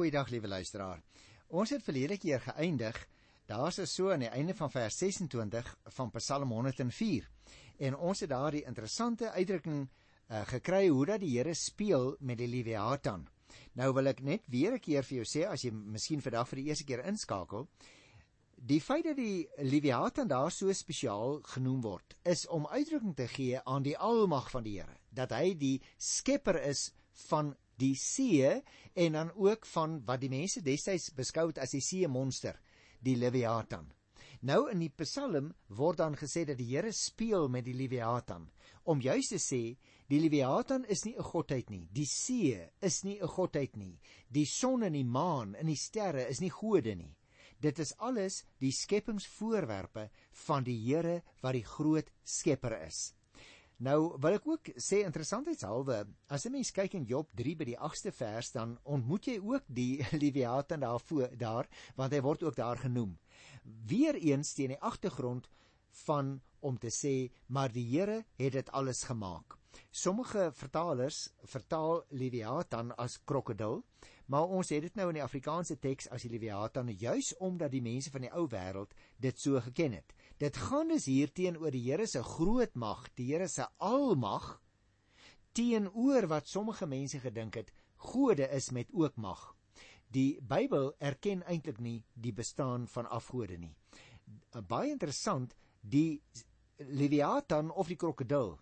Goeiedag liewe luisteraar. Ons het verlede keer geëindig. Daar's is so aan die einde van vers 26 van Psalm 104. En ons het daar die interessante uitdrukking uh, gekry hoe dat die Here speel met die Leviathan. Nou wil ek net weer 'n keer vir jou sê as jy miskien vandag vir die eerste keer inskakel, die feit dat die Leviathan daar so spesiaal genoem word, is om uitdrukking te gee aan die almag van die Here, dat hy die skepper is van die see en dan ook van wat die mense destyds beskou het as die see monster, die Leviathan. Nou in die Psalm word dan gesê dat die Here speel met die Leviathan om juis te sê die Leviathan is nie 'n godheid nie, die see is nie 'n godheid nie, die son en die maan en die sterre is nie gode nie. Dit is alles die skepingsvoorwerpe van die Here wat die groot skepper is. Nou wil ek ook sê interessantheidshalwe, as 'n mens kyk in Job 3 by die 8ste vers, dan ontmoet jy ook die Leviathan daarvoor daar, want hy word ook daar genoem. Weereens teen die agtergrond van om te sê, maar die Here het dit alles gemaak. Sommige vertalers vertaal Leviathan as krokodil, maar ons het dit nou in die Afrikaanse teks as die Leviathan juis omdat die mense van die ou wêreld dit so geken het. Dit gaan dus hier teenoor die Here se groot mag, die Here se almag teenoor wat sommige mense gedink het gode is met ook mag. Die Bybel erken eintlik nie die bestaan van afgode nie. Baie interessant, die Leviathan of die krokodil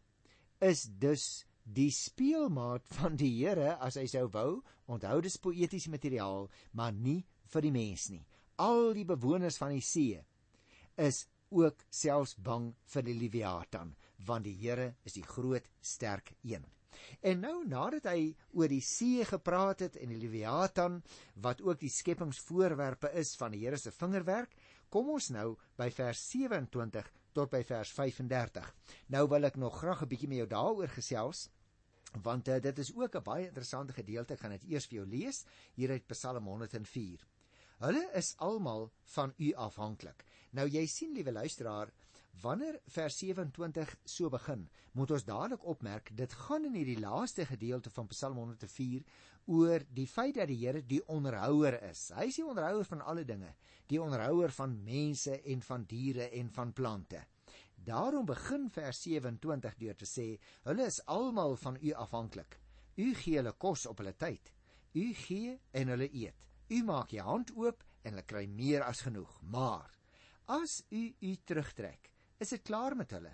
is dus die speelmaat van die Here as hy sou wou. Onthou dis poëtiese materiaal, maar nie vir die mens nie. Al die bewoners van die see is ook selfs bang vir die Leviathan, want die Here is die groot sterk een. En nou nadat hy oor die see gepraat het en die Leviathan wat ook die skepingsvoorwerpe is van die Here se vingerwerk, kom ons nou by vers 27 tot by vers 35. Nou wil ek nog graag 'n bietjie met jou daaroor gesels want uh, dit is ook 'n baie interessante gedeelte. Ek gaan dit eers vir jou lees hier uit Psalm 104. Hulle is almal van u afhanklik. Nou jy sien liewe luisteraar, wanneer vers 27 so begin, moet ons dadelik opmerk dit gaan in hierdie laaste gedeelte van Psalm 104 oor die feit dat die Here die onderhouer is. Hy is die onderhouer van alle dinge, die onderhouer van mense en van diere en van plante. Daarom begin vers 27 deur te sê: Hulle is almal van u afhanklik. U gee hulle kos op hulle tyd. U gee en hulle eet. U maak u hand oop en hulle kry meer as genoeg. Maar as u u terugtrek, is dit klaar met hulle.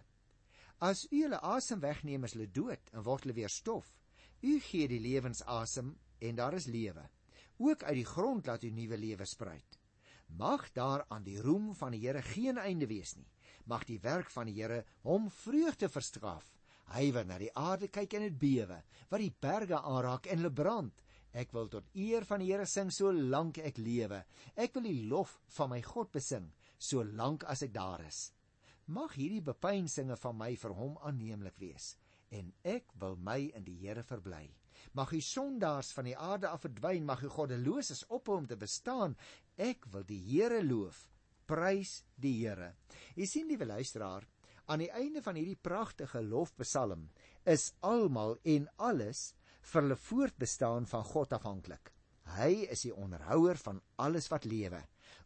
As u hulle asem wegneem, is hulle dood en word hulle weer stof. U gee die lewensasem en daar is lewe. Ook uit die grond laat u nuwe lewe spruit. Mag daar aan die roem van die Here geen einde wees nie. Mag die werk van die Here hom vreugde verskaf. Hy wat na die aarde kyk en dit bewe, wat die berge aanraak en hulle brand. Ek wil tot eer van die Here sing solank ek lewe. Ek wil die lof van my God besing solank as ek daar is. Mag hierdie bepeinsinge van my vir hom aanneemlik wees en ek wil my in die Here verbly. Mag die sondaars van die aarde af verdwyn, mag die goddeloses ophou om te bestaan. Ek wil die Here loof. Prys die Here. Jy sien liewe luisteraar, aan die einde van hierdie pragtige lofpsalm is almal en alles vir hulle voortbestaan van God afhanklik. Hy is die onderhouer van alles wat lewe.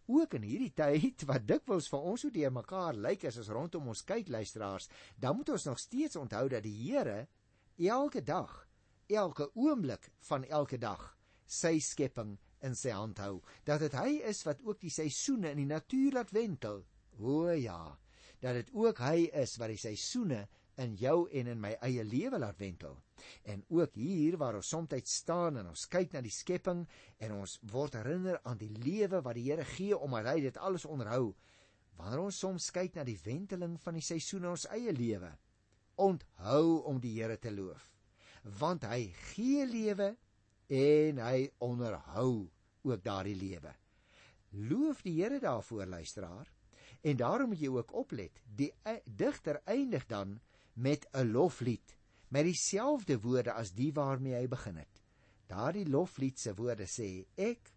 Ook in hierdie tyd wat dikwels vir ons so deur mekaar lyk as ons rondom ons kyk luisteraars, dan moet ons nog steeds onthou dat die Here elke dag, elke oomblik van elke dag sy skepping in sy hand hou. Dat dit hy is wat ook die seisoene in die natuur laat wentel. O ja, dat dit ook hy is wat die seisoene in jou en in my eie lewe laat wentel. En ook hier waar ons soms staan en ons kyk na die skepping en ons word herinner aan die lewe wat die Here gee om hy dit alles onderhou. Wanneer ons soms kyk na die wenteling van die seisoene in ons eie lewe, onthou om die Here te loof. Want hy gee lewe en hy onderhou ook daardie lewe. Loof die Here daarvoor luisteraar. En daarom moet jy ook oplet. Die e, digter eindig dan met 'n loflied met dieselfde woorde as die waarmee hy begin het. Daardie loflied se woorde sê: Ek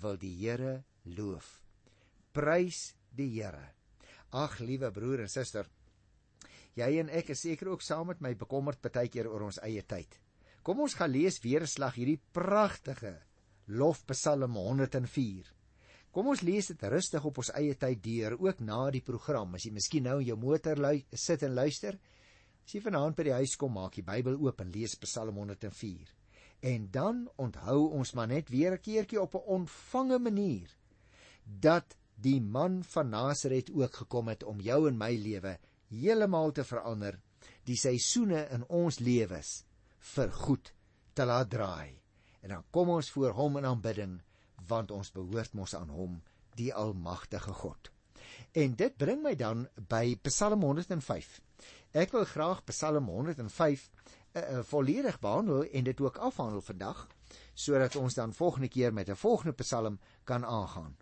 wil die Here loof. Prys die Here. Ag, liewe broer en suster, jy en ek is seker ook saam met my bekommerd baie keer oor ons eie tyd. Kom ons gaan lees weer 'n slag hierdie pragtige Lofpsalm 104. Kom ons lees dit rustig op ons eie tyd deur, ook na die program. As jy miskien nou in jou motor lui, sit en luister, as jy vanaand by die huis kom, maak die Bybel oop en lees Psalm 104. En dan onthou ons maar net weer 'n keertjie op 'n ontvange manier dat die man van Nasaret ook gekom het om jou en my lewe heeltemal te verander, die seisoene in ons lewens vir goed te laat draai. En dan kom ons voor hom in aanbidding want ons behoort mos aan hom, die almagtige God. En dit bring my dan by Psalm 105. Ek wil graag Psalm 105 uh, uh, volledig behandel en dit ook afhandel vandag sodat ons dan volgende keer met 'n volgende Psalm kan aangaan.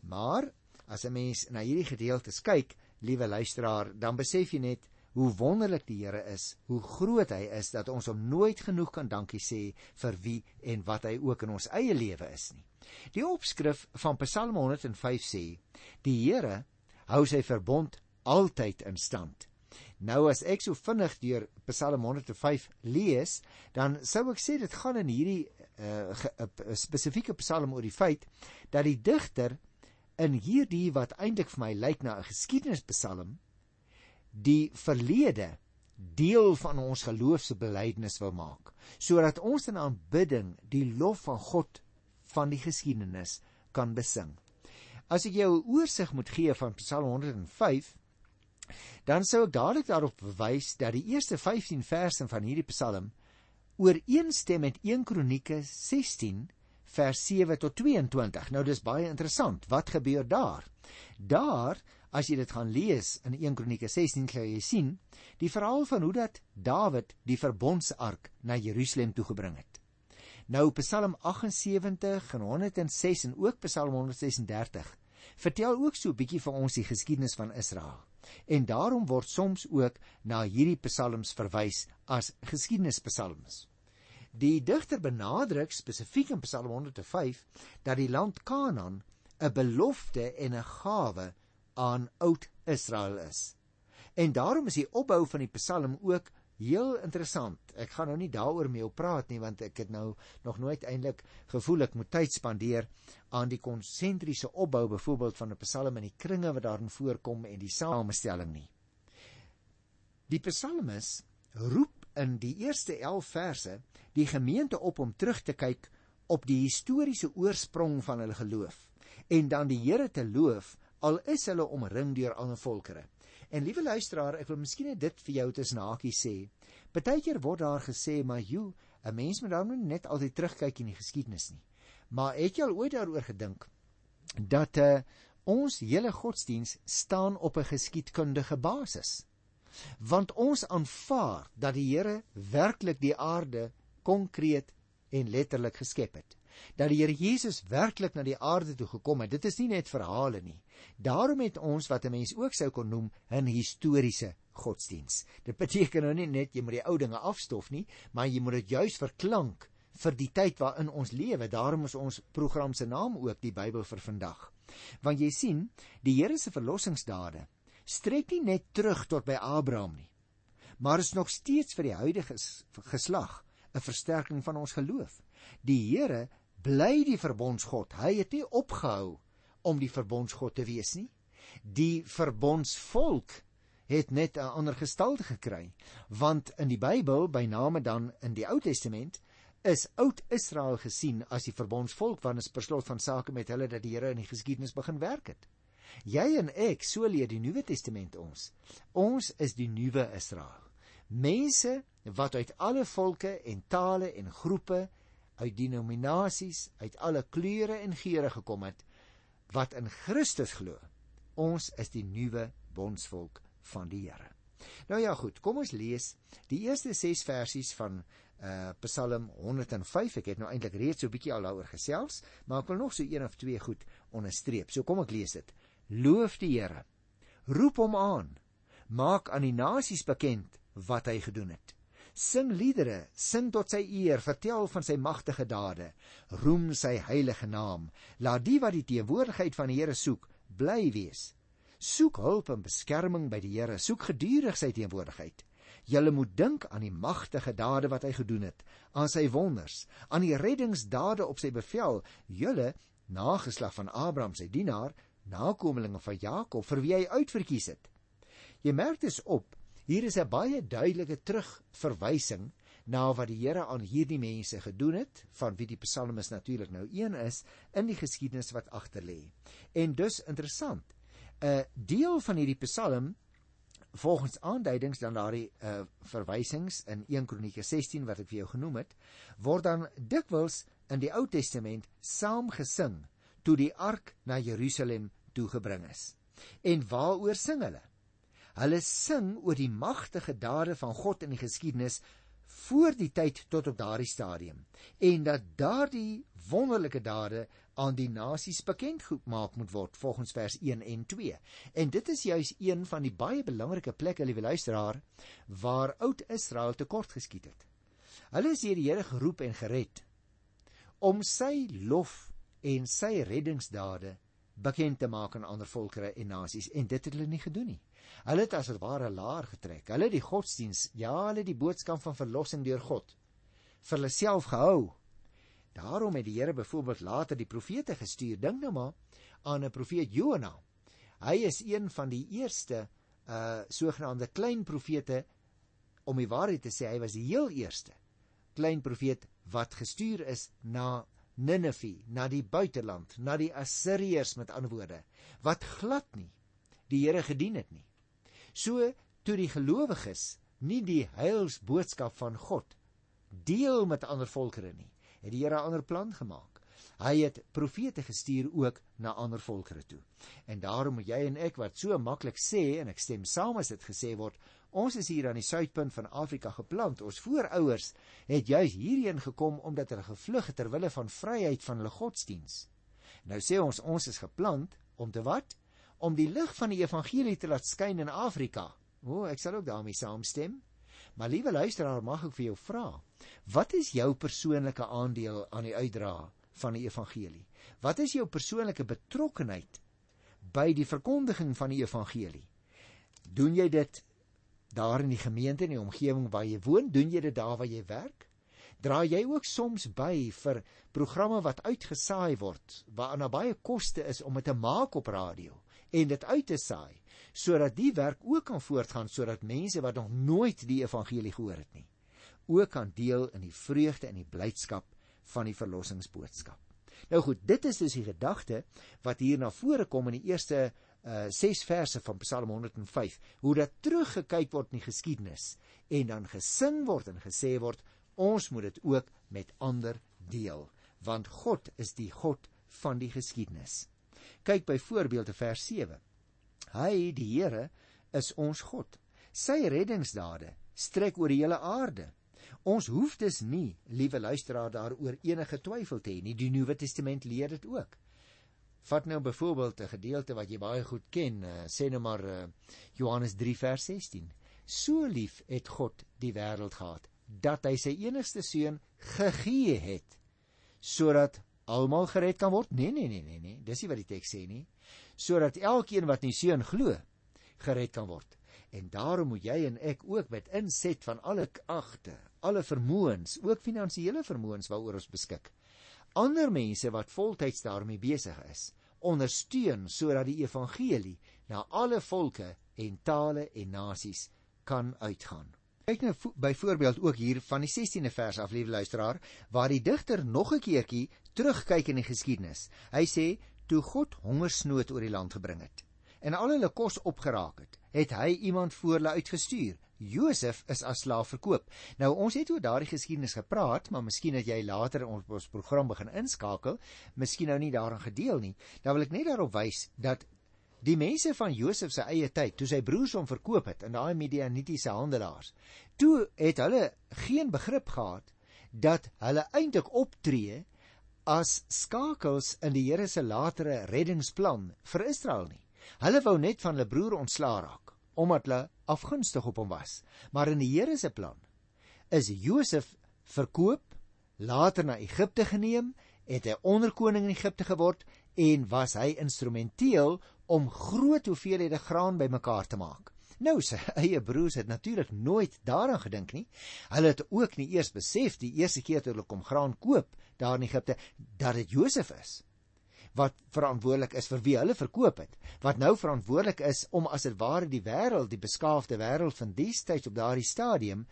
Maar as 'n mens na hierdie gedeeltes kyk, liewe luisteraar, dan besef jy net hoe wonderlik die Here is, hoe groot hy is dat ons hom nooit genoeg kan dankie sê vir wie en wat hy ook in ons eie lewe is nie. Die opskrif van Psalm 105 sê: Die Here hou sy verbond altyd in stand. Nou as ek so vinnig deur Psalm 105 lees, dan sou ek sê dit gaan in hierdie uh, uh, spesifieke Psalm oor die feit dat die digter in hierdie wat eintlik vir my lyk na 'n geskiedenispsalm die verlede deel van ons geloofse belydenis wil maak sodat ons in aanbidding die lof van God van die geskiedenis kan besing. As ek jou 'n oorsig moet gee van Psalm 105, dan sou ek dadelik daarop verwys dat die eerste 15 verse van hierdie Psalm ooreenstem met 1 Kronieke 16 vers 7 tot 22. Nou dis baie interessant. Wat gebeur daar? Daar, as jy dit gaan lees in 1 Kronieke 16, kan jy sien die verhaal van hoe dat Dawid die verbondsark na Jerusalem toe gebring het. Nou Psalm 78 en 106 en ook Psalm 136 vertel ook so 'n bietjie vir ons die geskiedenis van Israel. En daarom word soms ook na hierdie psalms verwys as geskiedenispsalms. Die digter benadruk spesifiek in Psalm 105 dat die land Kanaan 'n belofte en 'n gawe aan oud Israel is. En daarom is die opbou van die psalm ook heel interessant. Ek gaan nou nie daaroor mee op praat nie want ek het nou nog nooit eintlik gevoel ek moet tyd spandeer aan die konsentriese opbou byvoorbeeld van 'n Psalm en die kringe wat daarin voorkom en die samestelling nie. Die Psalmis roep in die eerste 11 verse die gemeente op om terug te kyk op die historiese oorsprong van hulle geloof en dan die Here te loof al is hulle omring deur ander volkere. En liewe luisteraar, ek wil miskien dit vir jou tussen hakies sê. Partykeer word daar gesê, maar jy, 'n mens moet dan net altyd terugkyk in die geskiedenis nie. Maar het jy al ooit daaroor gedink dat uh, ons hele godsdiens staan op 'n geskiedkundige basis? Want ons aanvaar dat die Here werklik die aarde konkreet en letterlik geskep het dat die Here Jesus werklik na die aarde toe gekom het. Dit is nie net verhale nie. Daarom het ons wat 'n mens ook sou kon noem 'n historiese godsdiens. Dit beteken nou nie net jy moet die ou dinge afstof nie, maar jy moet dit juis verklank vir die tyd waarin ons lewe. Daarom is ons program se naam ook die Bybel vir vandag. Want jy sien, die Here se verlossingsdade strek nie net terug tot by Abraham nie, maar is nog steeds vir die huidige geslag 'n versterking van ons geloof. Die Here bly die verbondsgod. Hy het nie opgehou om die verbondsgod te wees nie. Die verbondsvolk het net 'n ander gestalte gekry, want in die Bybel, by name dan in die Ou Testament, is Oud Israel gesien as die verbondsvolk wanneer dit beslot van sake met hulle dat die Here in die geskiedenis begin werk het. Jy en ek, so leer die Nuwe Testament ons. Ons is die nuwe Israel. Mense wat uit alle volke en tale en groepe uit denominasies, uit alle kleure en geure gekom het wat in Christus glo. Ons is die nuwe bondsvolk van die Here. Nou ja, goed, kom ons lees die eerste 6 versies van uh Psalm 105. Ek het nou eintlik reeds so 'n bietjie al daaroor gesels, maar ek wil nog so een of twee goed onderstreep. So kom ek lees dit. Loof die Here. Roep hom aan. Maak aan die nasies bekend wat hy gedoen het. Sing liedere, sing tot sy eer, vertel van sy magtige dade, roem sy heilige naam. Laat die wat die teenwoordigheid van die Here soek, bly wees. Soek hulp en beskerming by die Here, soek gedurig sy teenwoordigheid. Julle moet dink aan die magtige dade wat hy gedoen het, aan sy wonders, aan die reddingsdade op sy bevel. Julle, nageslag van Abraham sy dienaar, nakommelinge van Jakob vir wie hy uitverkies het. Jy merk dus op, hier is 'n baie duidelike terugverwysing na wat die Here aan hierdie mense gedoen het, van wie die psalmis natuurlik nou een is in die geskiedenis wat agter lê. En dus interessant, 'n deel van hierdie psalm volgens aanduidings dan daardie uh, verwysings in 1 Kronieke 16 wat ek vir jou genoem het, word dan dikwels in die Ou Testament saam gesing toe die ark na Jerusalem toegebring is. En waaroor sing hulle? Hulle sing oor die magtige dade van God in die geskiedenis voor die tyd tot op daardie stadium en dat daardie wonderlike dade aan die nasies bekend gemaak moet word volgens vers 1 en 2. En dit is juis een van die baie belangrike plekke, liewe luisteraar, waar oud Israel tekort geskiet het. Hulle is deur die Here geroep en gered om sy lof en sy reddingsdade bekend te maak aan ander volkere en nasies en dit het hulle nie gedoen nie. Hulle het as ware laar getrek. Hulle het die godsdiens, ja, hulle het die boodskap van verlossing deur God vir hulle self gehou. Daarom het die Here byvoorbeeld later die profete gestuur. Dink nou maar aan 'n profeet Jona. Hy is een van die eerste uh sogenaamde klein profete om die waarheid te sê, hy was die heel eerste klein profeet wat gestuur is na Ninive, na die buiteland, na die Assiriërs met ander woorde, wat glad nie die Here gedien het nie. So toe die gelowiges nie die heilsboodskap van God deel met ander volkere nie, het die Here 'n ander plan gemaak. Hy het profete gestuur ook na ander volkere toe. En daarom jy en ek wat so maklik sê en ek stem saam as dit gesê word, Ons is hier aan die suidpunt van Afrika geplant. Ons voorouers het juis hierheen gekom omdat hulle gevlug het ter wille van vryheid van hulle godsdiens. Nou sê ons ons is geplant om te wat? Om die lig van die evangelie te laat skyn in Afrika. O, ek sal ook daarmee saamstem. Maar liewe luisteraar, mag ek vir jou vra, wat is jou persoonlike aandeel aan die uitdra van die evangelie? Wat is jou persoonlike betrokkeheid by die verkondiging van die evangelie? Doen jy dit daar in die gemeente en die omgewing waar jy woon, doen jy dit daar waar jy werk? Dra jy ook soms by vir programme wat uitgesaai word, waarna baie koste is om dit te maak op radio en dit uit te saai, sodat die werk ook kan voortgaan sodat mense wat nog nooit die evangelie gehoor het nie, ook kan deel in die vreugde en die blydskap van die verlossingsboodskap. Nou goed, dit is dus die gedagte wat hier na vore kom in die eerste uh ses verse van Psalm 105 hoe dat teruggekyk word in die geskiedenis en dan gesing word en gesê word ons moet dit ook met ander deel want God is die God van die geskiedenis. Kyk byvoorbeeld te vers 7. Hy die Here is ons God. Sy reddingsdade strek oor die hele aarde. Ons hoef dus nie, liewe luisteraar, daaroor enige twyfel te hê nie. Die Nuwe Testament leer dit ook. Vat nou byvoorbeeld 'n gedeelte wat jy baie goed ken, uh, sê nou maar uh, Johannes 3 vers 16. So lief het God die wêreld gehad dat hy sy enigste seun gegee het sodat almal gered kan word. Nee nee nee nee nee, dis nie wat die teks sê nie. Sodat elkeen wat in die seun glo, gered kan word. En daarom moet jy en ek ook met inset van alle agte, alle vermoëns, ook finansiële vermoëns waaroor ons beskik, ander mense wat voltyds daarmee besig is, ondersteun sodat die evangelie na alle volke en tale en nasies kan uitgaan. Kyk nou byvoorbeeld ook hier van die 16de vers af, liewe luisteraar, waar die digter nog 'n keertjie terugkyk in die geskiedenis. Hy sê toe God hongersnood oor die land gebring het en al hulle kos opgeraak het, het hy iemand voor hulle uitgestuur Josef is as slaaf verkoop. Nou ons het oor daardie geskiedenis gepraat, maar miskien het jy later ons ons program begin inskakel, miskien nou nie daarin gedeel nie. Dan wil ek net daarop wys dat die mense van Josef se eie tyd, toe sy broers hom verkoop het in daai Midianitiese handelaars, toe het hulle geen begrip gehad dat hulle eintlik optree as skakels in die Here se latere reddingsplan vir Israel nie. Hulle wou net van hulle broer ontslaa raak omdat hulle afgunstig op hom was. Maar in die Here se plan is Josef verkoop, later na Egipte geneem, het hy onderkoning in Egipte geword en was hy instrumenteel om groot hoeveelhede graan bymekaar te maak. Nou sy eie broers het natuurlik nooit daaraan gedink nie. Hulle het ook nie eers besef die eerste keer toe hulle kom graan koop daar in Egipte dat dit Josef is wat verantwoordelik is vir wie hulle verkoop het. Wat nou verantwoordelik is om as dit ware die wêreld, die beskaafde wêreld van die tyd op daardie stadium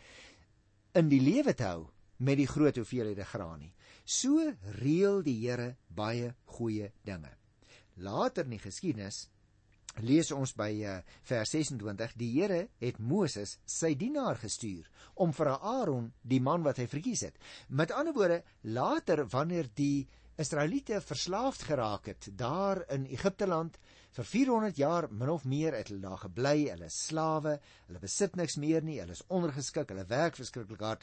in die lewe te hou met die groot hoeveelhede graan nie. So reël die Here baie goeie dinge. Later in die geskiedenis lees ons by uh, vers 26 die Here het Moses sy dienaar gestuur om vir Aaron die man wat hy verkies het. Met ander woorde, later wanneer die Israeliete verslaafd geraak het daar in Egipte land vir 400 jaar min of meer het hulle daar gebly, hulle slawe, hulle besit niks meer nie, hulle is ondergeskik, hulle werk verskriklik hard,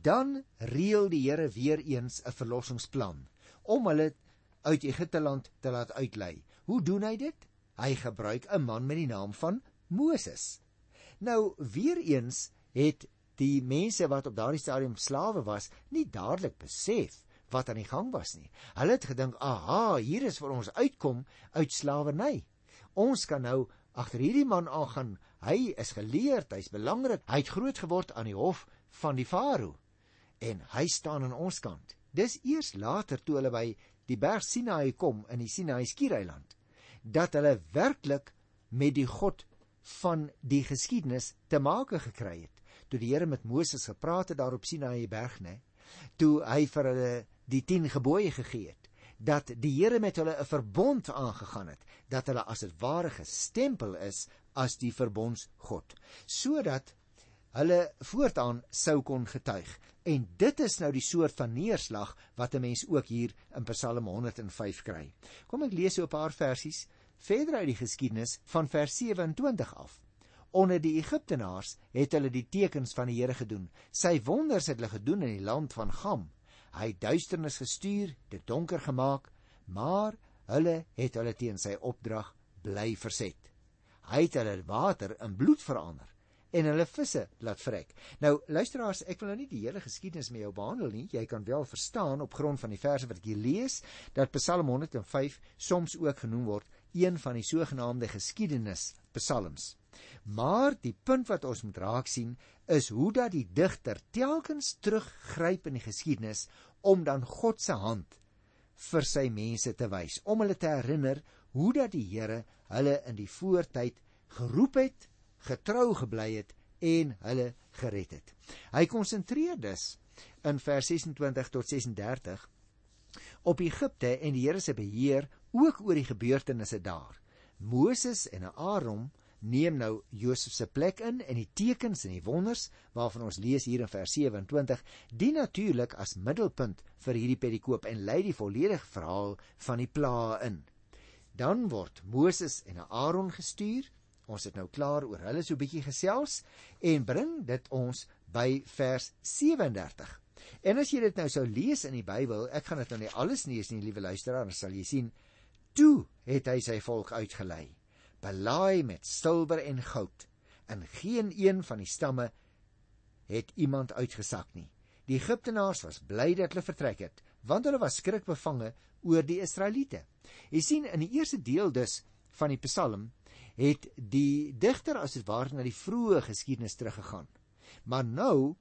dan reël die Here weer eens 'n verlossingsplan om hulle uit Egipte land te laat uitlei. Hoe doen hy dit? Hy gebruik 'n man met die naam van Moses. Nou weer eens het die mense wat op daardie stadium slawe was, nie dadelik besef wat aan die gang was nie. Hulle het gedink, "Aha, hier is vir ons uitkom uit slawerny. Ons kan nou agter hierdie man aangaan. Hy is geleerd, hy's belangrik. Hy het groot geword aan die hof van die farao en hy staan aan ons kant." Dis eers later toe hulle by die berg Sinaï kom in die Sinaï skiereiland dat hulle werklik met die God van die geskiedenis te make gekry het. Toe die Here met Moses gepraat het daar op Sinaï berg, nê, toe hy vir hulle die 10 gebooie gegee het, dat die Here met hulle 'n verbond aangegaan het, dat hulle as 'n ware gestempel is as die verbondsgod, sodat hulle voortaan sou kon getuig. En dit is nou die soort van neerslag wat 'n mens ook hier in Psalm 105 kry. Kom ek lees so 'n paar versies verder uit die geskiedenis van vers 27 af. Onder die Egiptenaars het hulle die tekens van die Here gedoen. Sy wonders het hulle gedoen in die land van Gam. Hy het duisternis gestuur, dit donker gemaak, maar hulle het hulle teen sy opdrag bly verset. Hy het hulle water in bloed verander en hulle visse laat vrek. Nou luisteraars, ek wil nou nie die hele geskiedenis met jou behandel nie. Jy kan wel verstaan op grond van die verse wat ek hier lees dat Psalm 105 soms ook genoem word een van die sogenaamde geskiedenis psalms. Maar die punt wat ons moet raak sien is hoe dat die digter telkens teruggryp in die geskiedenis om dan God se hand vir sy mense te wys, om hulle te herinner hoe dat die Here hulle in die voortyd geroep het getrou gebly het en hulle gered het. Hy konsentreer dus in vers 26 tot 36 op Egipte en die Here se beheer ook oor die gebeurtenisse daar. Moses en Aaron neem nou Josef se plek in en die tekens en die wonders waarvan ons lees hier in vers 27 dien natuurlik as middelpunt vir hierdie perikoop en lei die volledige verhaal van die plaae in. Dan word Moses en Aaron gestuur Ons het nou klaar oor hulle so 'n bietjie gesels en bring dit ons by vers 37. En as jy dit nou sou lees in die Bybel, ek gaan dit nou nie alles lees nie, liewe luisteraar, dan sal jy sien toe het hy sy volk uitgelei, belaai met silwer en goud, en geen een van die stamme het iemand uitgesak nie. Die Egiptenaars was bly dat hulle vertrek het, want hulle was skrikbevange oor die Israeliete. Jy sien in die eerste deel dus van die Psalm het die digter as dit ware na die vroeë geskiedenis teruggegaan. Maar nou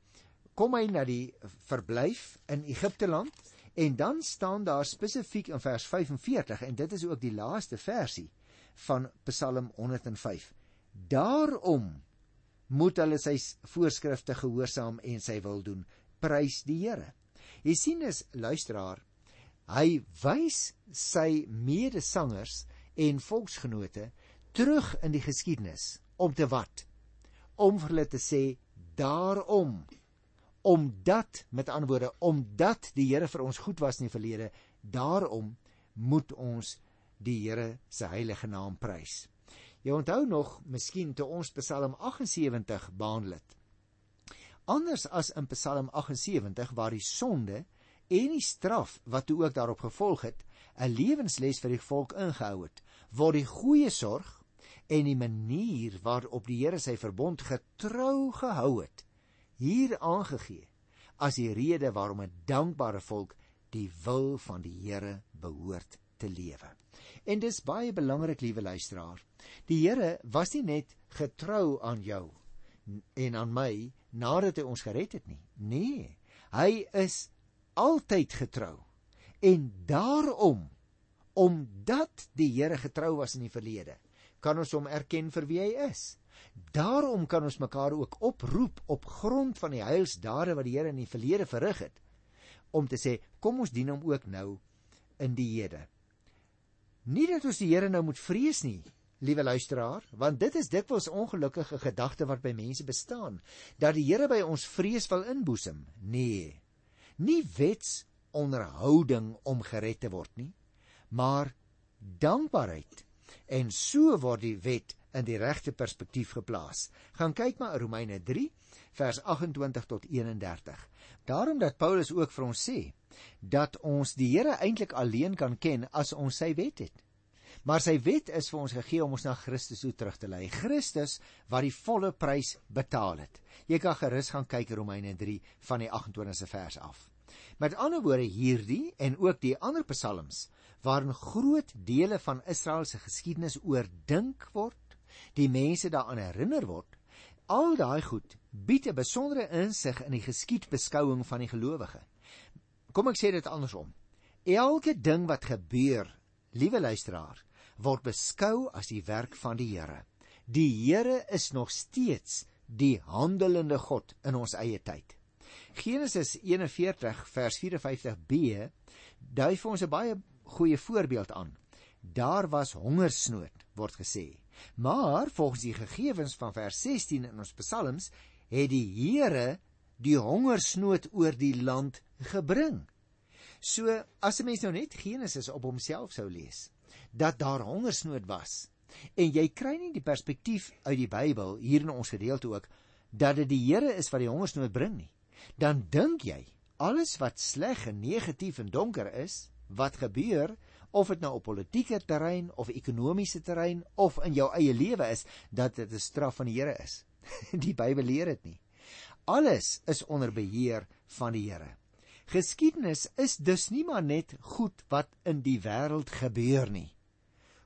kom hy na die verblyf in Egipte land en dan staan daar spesifiek in vers 45 en dit is ook die laaste versie van Psalm 105. Daarom moet hulle sy voorskrifte gehoorsaam en sy wil doen. Prys die Here. Jy sien as luisteraar, hy wys sy medesangers en volksgenote terug in die geskiedenis om te wat om vir hulle te sê daarom omdat met ander woorde omdat die Here vir ons goed was in die verlede daarom moet ons die Here se heilige naam prys. Jy onthou nog miskien toe ons Psalm 78 behandel het anders as in Psalm 78 waar die sonde en die straf wat toe ook daarop gevolg het 'n lewensles vir die volk ingehou het word die goeie sorg en die manier waarop die Here sy verbond getrou gehou het hier aangegee as die rede waarom 'n dankbare volk die wil van die Here behoort te lewe. En dis baie belangrik, liewe luisteraar. Die Here was nie net getrou aan jou en aan my nadat hy ons gered het nie. Nee, hy is altyd getrou. En daarom omdat die Here getrou was in die verlede, kan ons hom erken vir wie hy is. Daarom kan ons mekaar ook oproep op grond van die heilsdade wat die Here in die verlede verrig het om te sê kom ons dien hom ook nou in die hede. Nie dat ons die Here nou moet vrees nie, liewe luisteraar, want dit is dikwels ongelukkige gedagte wat by mense bestaan, dat die Here by ons vrees wil inboesem. Nee. Nie wets onderhouding om gered te word nie, maar dankbaarheid. En so word die wet in die regte perspektief geplaas. Gaan kyk maar Romeine 3 vers 28 tot 31. Daarom dat Paulus ook vir ons sê dat ons die Here eintlik alleen kan ken as ons sy wet het. Maar sy wet is vir ons gegee om ons na Christus toe terug te lei. Christus wat die volle prys betaal het. Jy kan gerus gaan kyk Romeine 3 van die 28ste vers af. Met ander woorde hierdie en ook die ander psalms waarin groot dele van Israel se geskiedenis oordink word, die mense daaraan herinner word, al daai goed bied 'n besondere insig in die geskiedbeskouing van die gelowige. Kom ek sê dit andersom. Elke ding wat gebeur, liewe luisteraar, word beskou as die werk van die Here. Die Here is nog steeds die handelende God in ons eie tyd. Genesis 41 vers 54b dui vir ons 'n baie goeie voorbeeld aan. Daar was hongersnood, word gesê. Maar volgens die gegevens van vers 16 in ons psalms het die Here die hongersnood oor die land gebring. So as 'n mens nou net Genesis op homself sou lees, dat daar hongersnood was en jy kry nie die perspektief uit die Bybel hier in ons gedeelte ook dat dit die Here is wat die hongersnood bring nie, dan dink jy alles wat sleg en negatief en donker is, wat gebeur of dit nou op politieke terrein of ekonomiese terrein of in jou eie lewe is dat dit 'n straf van die Here is. Die Bybel leer dit nie. Alles is onder beheer van die Here. Geskiedenis is dus nie maar net goed wat in die wêreld gebeur nie.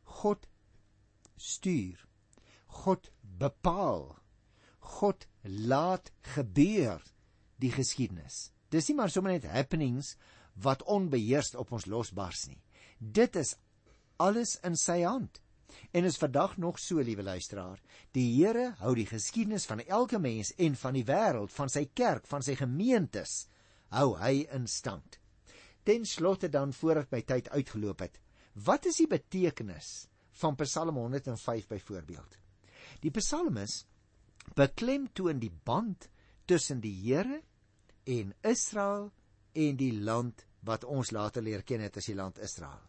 God stuur. God bepaal. God laat gebeur die geskiedenis. Dis nie maar sommer net happenings wat onbeheers op ons losbars nie. Dit is alles in sy hand. En is vandag nog so, liewe luisteraar, die Here hou die geskiedenis van elke mens en van die wêreld, van sy kerk, van sy gemeentes, hou hy in stand. Ten slotte dan voordat my tyd uitgeloop het, wat is die betekenis van Psalm 105 byvoorbeeld? Die psalmis beklemtoon die band tussen die Here en Israel en die land wat ons later leer ken het as die land Israel.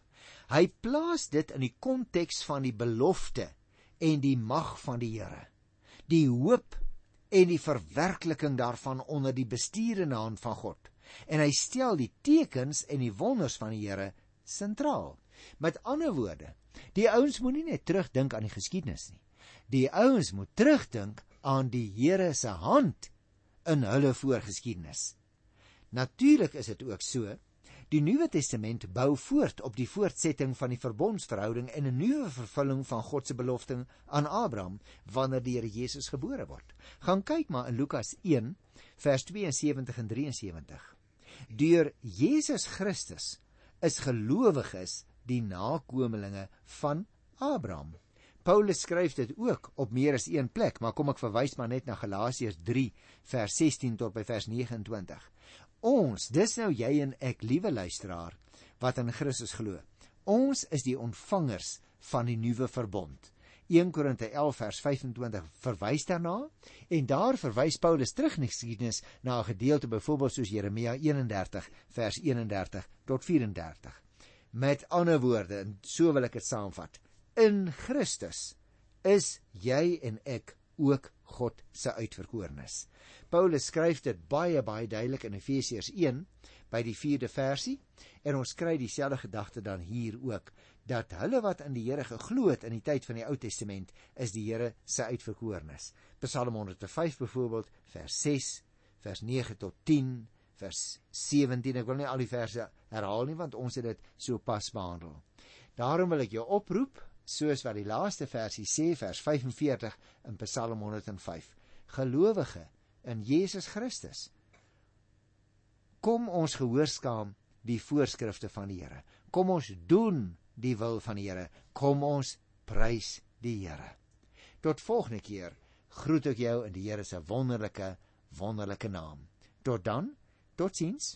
Hy plaas dit in die konteks van die belofte en die mag van die Here. Die hoop en die verwerkliking daarvan onder die besturende hand van God. En hy stel die tekens en die wonders van die Here sentraal. Met ander woorde, die ouens moenie net terugdink aan die geskiedenis nie. Die ouens moet terugdink aan die Here se hand in hulle voorgeskiedenis. Natuurlik is dit ook so Die Nuwe Testament bou voort op die voortsetting van die verbondsverhouding en 'n nuwe vervulling van God se belofte aan Abraham wanneer die Here Jesus gebore word. Gaan kyk maar in Lukas 1 vers 72 en 73. Deur Jesus Christus is gelowiges die nakommelinge van Abraham. Paulus skryf dit ook op meer as een plek, maar kom ek verwys maar net na Galasiërs 3 vers 16 tot by vers 29. Ons, dis nou jy en ek, liewe luisteraar, wat in Christus glo. Ons is die ontvangers van die nuwe verbond. 1 Korinte 11 vers 25 verwys daarna en daar verwys Paulus terug in die geskiedenis na 'n gedeelte byvoorbeeld soos Jeremia 31 vers 31 tot 34. Met ander woorde, en so wil ek dit saamvat. In Christus is jy en ek ook God se uitverkorenes. Paulus skryf dit baie baie duidelik in Efesiërs 1 by die 4de versie en ons kry dieselfde gedagte dan hier ook dat hulle wat in die Here geglo het in die tyd van die Ou Testament is die Here se uitverkorenes. Psalm 105 byvoorbeeld vers 6 vers 9 tot 10 vers 17 ek wil nie al die verse herhaal nie want ons het dit so pas behandel. Daarom wil ek jou oproep, soos wat die laaste versie sê, vers 45 in Psalm 105. Gelowige in Jesus Christus. Kom ons gehoorsaam die voorskrifte van die Here. Kom ons doen die wil van die Here. Kom ons prys die Here. Tot volgende keer groet ek jou in die Here se wonderlike wonderlike naam. Tot dan. Totsiens.